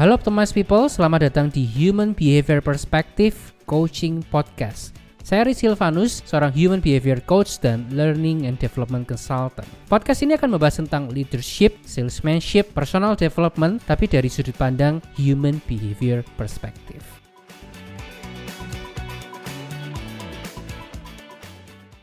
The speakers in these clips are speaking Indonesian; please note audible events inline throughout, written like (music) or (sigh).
Halo Optimize People, selamat datang di Human Behavior Perspective Coaching Podcast. Saya Riz Silvanus, seorang Human Behavior Coach dan Learning and Development Consultant. Podcast ini akan membahas tentang leadership, salesmanship, personal development, tapi dari sudut pandang Human Behavior Perspective.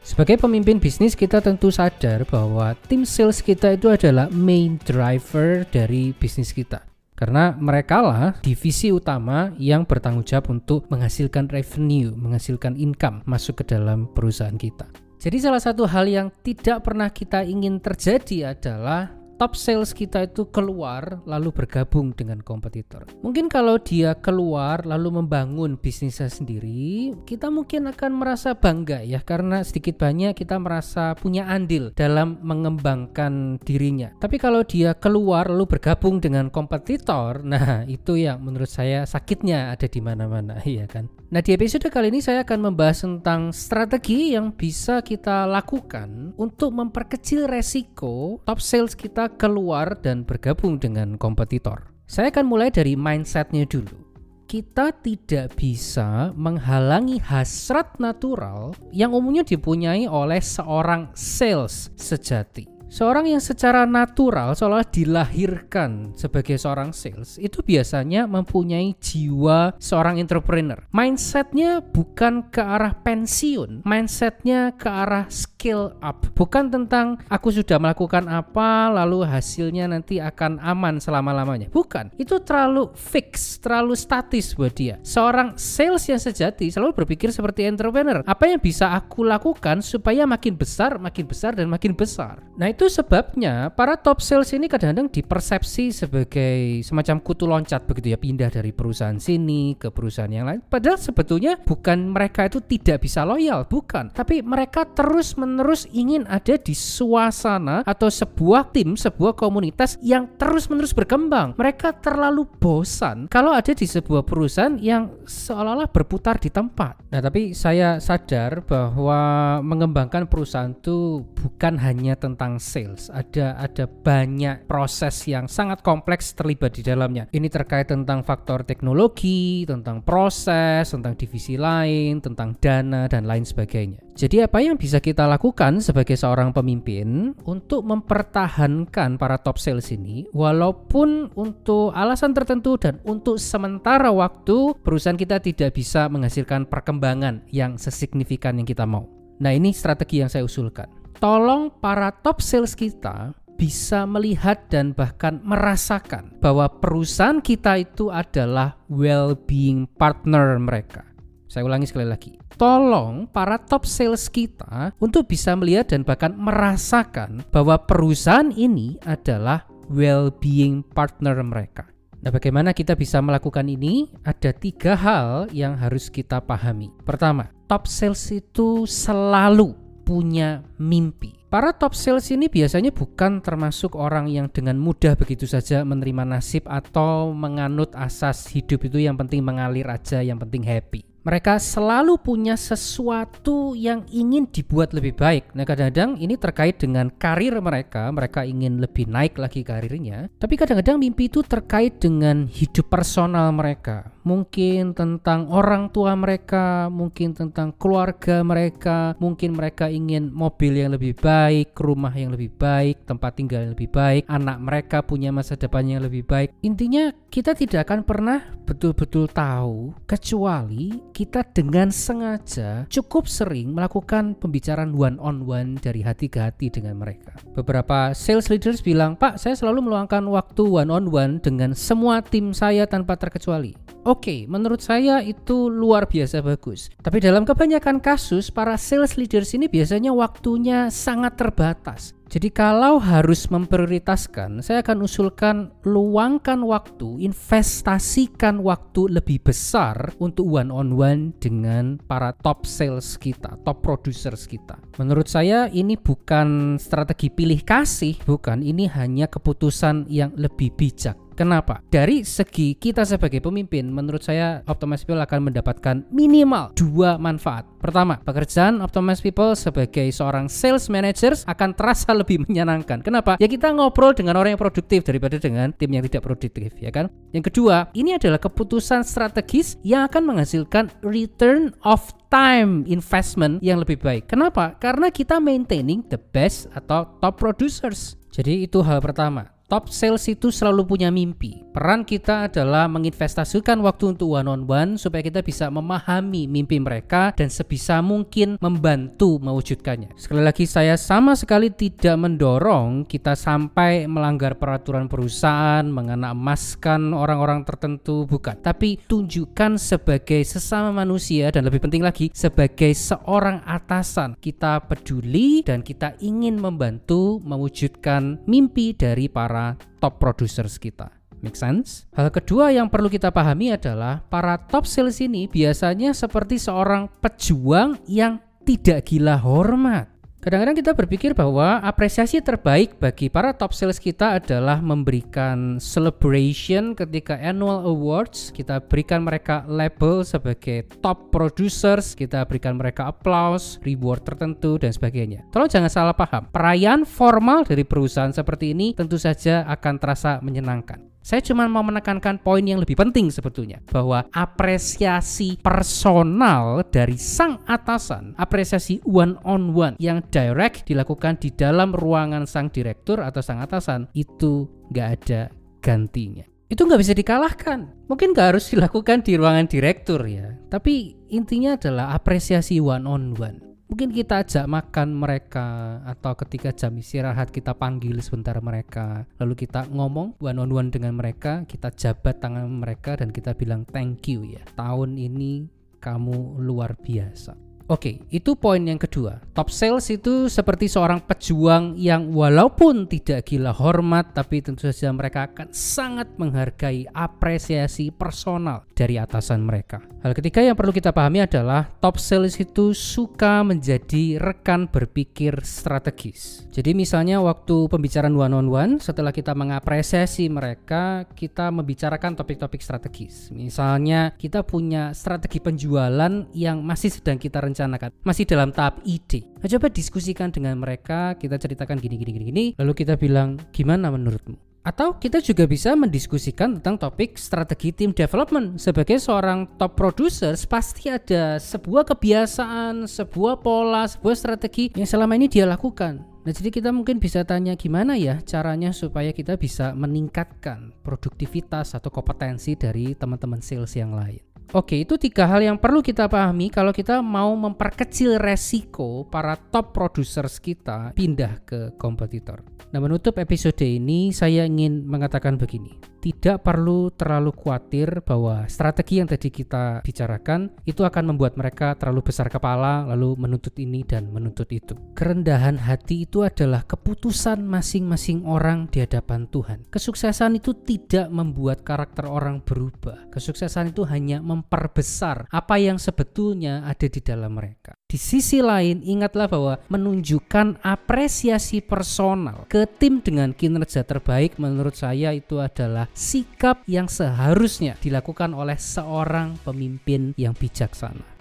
Sebagai pemimpin bisnis, kita tentu sadar bahwa tim sales kita itu adalah main driver dari bisnis kita. Karena mereka lah divisi utama yang bertanggung jawab untuk menghasilkan revenue, menghasilkan income masuk ke dalam perusahaan kita. Jadi salah satu hal yang tidak pernah kita ingin terjadi adalah top sales kita itu keluar lalu bergabung dengan kompetitor. Mungkin kalau dia keluar lalu membangun bisnisnya sendiri, kita mungkin akan merasa bangga ya karena sedikit banyak kita merasa punya andil dalam mengembangkan dirinya. Tapi kalau dia keluar lalu bergabung dengan kompetitor, nah itu yang menurut saya sakitnya ada di mana-mana, (laughs) ya kan? Nah, di episode kali ini saya akan membahas tentang strategi yang bisa kita lakukan untuk memperkecil resiko top sales kita keluar dan bergabung dengan kompetitor. Saya akan mulai dari mindsetnya dulu. Kita tidak bisa menghalangi hasrat natural yang umumnya dipunyai oleh seorang sales sejati. Seorang yang secara natural seolah dilahirkan sebagai seorang sales itu biasanya mempunyai jiwa seorang entrepreneur. Mindsetnya bukan ke arah pensiun, mindsetnya ke arah skill up. Bukan tentang aku sudah melakukan apa lalu hasilnya nanti akan aman selama-lamanya. Bukan, itu terlalu fix, terlalu statis buat dia. Seorang sales yang sejati selalu berpikir seperti entrepreneur. Apa yang bisa aku lakukan supaya makin besar, makin besar dan makin besar. Nah, itu sebabnya para top sales ini kadang-kadang dipersepsi sebagai semacam kutu loncat begitu ya pindah dari perusahaan sini ke perusahaan yang lain. Padahal sebetulnya bukan mereka itu tidak bisa loyal, bukan. Tapi mereka terus-menerus ingin ada di suasana atau sebuah tim, sebuah komunitas yang terus-menerus berkembang. Mereka terlalu bosan kalau ada di sebuah perusahaan yang seolah-olah berputar di tempat. Nah, tapi saya sadar bahwa mengembangkan perusahaan itu bukan hanya tentang sales. Ada ada banyak proses yang sangat kompleks terlibat di dalamnya. Ini terkait tentang faktor teknologi, tentang proses, tentang divisi lain, tentang dana dan lain sebagainya. Jadi apa yang bisa kita lakukan sebagai seorang pemimpin untuk mempertahankan para top sales ini walaupun untuk alasan tertentu dan untuk sementara waktu perusahaan kita tidak bisa menghasilkan perkembangan yang sesignifikan yang kita mau. Nah, ini strategi yang saya usulkan tolong para top sales kita bisa melihat dan bahkan merasakan bahwa perusahaan kita itu adalah well-being partner mereka. Saya ulangi sekali lagi. Tolong para top sales kita untuk bisa melihat dan bahkan merasakan bahwa perusahaan ini adalah well-being partner mereka. Nah, bagaimana kita bisa melakukan ini? Ada tiga hal yang harus kita pahami. Pertama, top sales itu selalu punya mimpi. Para top sales ini biasanya bukan termasuk orang yang dengan mudah begitu saja menerima nasib atau menganut asas hidup itu yang penting mengalir aja, yang penting happy mereka selalu punya sesuatu yang ingin dibuat lebih baik. Nah, kadang-kadang ini terkait dengan karir mereka, mereka ingin lebih naik lagi karirnya. Tapi kadang-kadang mimpi itu terkait dengan hidup personal mereka. Mungkin tentang orang tua mereka, mungkin tentang keluarga mereka, mungkin mereka ingin mobil yang lebih baik, rumah yang lebih baik, tempat tinggal yang lebih baik, anak mereka punya masa depan yang lebih baik. Intinya, kita tidak akan pernah betul-betul tahu kecuali kita dengan sengaja cukup sering melakukan pembicaraan one on one dari hati ke hati dengan mereka. Beberapa sales leaders bilang, "Pak, saya selalu meluangkan waktu one on one dengan semua tim saya tanpa terkecuali." Oke, okay, menurut saya itu luar biasa bagus. Tapi dalam kebanyakan kasus, para sales leaders ini biasanya waktunya sangat terbatas. Jadi kalau harus memprioritaskan, saya akan usulkan luangkan waktu, investasikan waktu lebih besar untuk one on one dengan para top sales kita, top producers kita. Menurut saya ini bukan strategi pilih kasih, bukan, ini hanya keputusan yang lebih bijak Kenapa? Dari segi kita sebagai pemimpin, menurut saya Optimize People akan mendapatkan minimal dua manfaat. Pertama, pekerjaan Optimize People sebagai seorang sales manager akan terasa (laughs) lebih menyenangkan. Kenapa? Ya kita ngobrol dengan orang yang produktif daripada dengan tim yang tidak produktif, ya kan? Yang kedua, ini adalah keputusan strategis yang akan menghasilkan return of time investment yang lebih baik. Kenapa? Karena kita maintaining the best atau top producers. Jadi itu hal pertama. Top sales itu selalu punya mimpi. Peran kita adalah menginvestasikan waktu untuk one on one supaya kita bisa memahami mimpi mereka dan sebisa mungkin membantu mewujudkannya. Sekali lagi saya sama sekali tidak mendorong kita sampai melanggar peraturan perusahaan, mengenak emaskan orang-orang tertentu, bukan. Tapi tunjukkan sebagai sesama manusia dan lebih penting lagi sebagai seorang atasan. Kita peduli dan kita ingin membantu mewujudkan mimpi dari para para top producers kita. Make sense? Hal kedua yang perlu kita pahami adalah para top sales ini biasanya seperti seorang pejuang yang tidak gila hormat. Kadang-kadang kita berpikir bahwa apresiasi terbaik bagi para top sales kita adalah memberikan celebration ketika annual awards, kita berikan mereka label sebagai top producers, kita berikan mereka applause, reward tertentu dan sebagainya. Tolong jangan salah paham. Perayaan formal dari perusahaan seperti ini tentu saja akan terasa menyenangkan. Saya cuma mau menekankan poin yang lebih penting sebetulnya bahwa apresiasi personal dari sang atasan, apresiasi one on one yang direct dilakukan di dalam ruangan sang direktur atau sang atasan itu nggak ada gantinya. Itu nggak bisa dikalahkan. Mungkin nggak harus dilakukan di ruangan direktur ya, tapi intinya adalah apresiasi one on one mungkin kita ajak makan mereka atau ketika jam istirahat kita panggil sebentar mereka. Lalu kita ngomong one on one dengan mereka kita jabat tangan mereka dan kita bilang thank you ya. Tahun ini kamu luar biasa Oke, itu poin yang kedua. Top sales itu seperti seorang pejuang yang walaupun tidak gila hormat, tapi tentu saja mereka akan sangat menghargai apresiasi personal dari atasan mereka. Hal ketiga yang perlu kita pahami adalah top sales itu suka menjadi rekan berpikir strategis. Jadi misalnya waktu pembicaraan one on one, setelah kita mengapresiasi mereka, kita membicarakan topik-topik strategis. Misalnya kita punya strategi penjualan yang masih sedang kita rencanakan rencanakan masih dalam tahap ide nah, coba diskusikan dengan mereka kita ceritakan gini gini gini gini lalu kita bilang gimana menurutmu atau kita juga bisa mendiskusikan tentang topik strategi tim development. Sebagai seorang top producer, pasti ada sebuah kebiasaan, sebuah pola, sebuah strategi yang selama ini dia lakukan. Nah, jadi kita mungkin bisa tanya gimana ya caranya supaya kita bisa meningkatkan produktivitas atau kompetensi dari teman-teman sales yang lain. Oke, itu tiga hal yang perlu kita pahami kalau kita mau memperkecil resiko para top producers kita pindah ke kompetitor. Nah, menutup episode ini saya ingin mengatakan begini tidak perlu terlalu khawatir bahwa strategi yang tadi kita bicarakan itu akan membuat mereka terlalu besar kepala lalu menuntut ini dan menuntut itu. Kerendahan hati itu adalah keputusan masing-masing orang di hadapan Tuhan. Kesuksesan itu tidak membuat karakter orang berubah. Kesuksesan itu hanya memperbesar apa yang sebetulnya ada di dalam mereka. Di sisi lain, ingatlah bahwa menunjukkan apresiasi personal ke tim dengan kinerja terbaik menurut saya itu adalah sikap yang seharusnya dilakukan oleh seorang pemimpin yang bijaksana.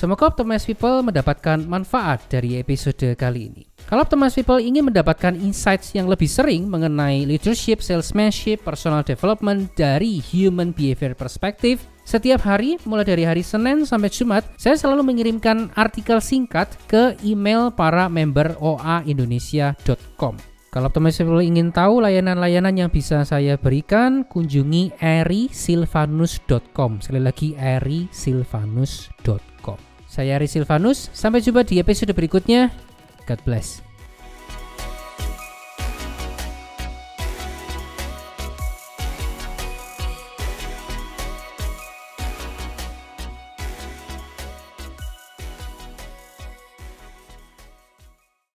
Semoga Optimize People mendapatkan manfaat dari episode kali ini. Kalau Optimize People ingin mendapatkan insights yang lebih sering mengenai leadership, salesmanship, personal development dari human behavior perspective, setiap hari mulai dari hari Senin sampai Jumat, saya selalu mengirimkan artikel singkat ke email para member oaindonesia.com. Kalau Optimize People ingin tahu layanan-layanan yang bisa saya berikan, kunjungi erisilvanus.com. Sekali lagi erisilvanus.com. Saya Ari Silvanus, sampai jumpa di episode berikutnya. God bless.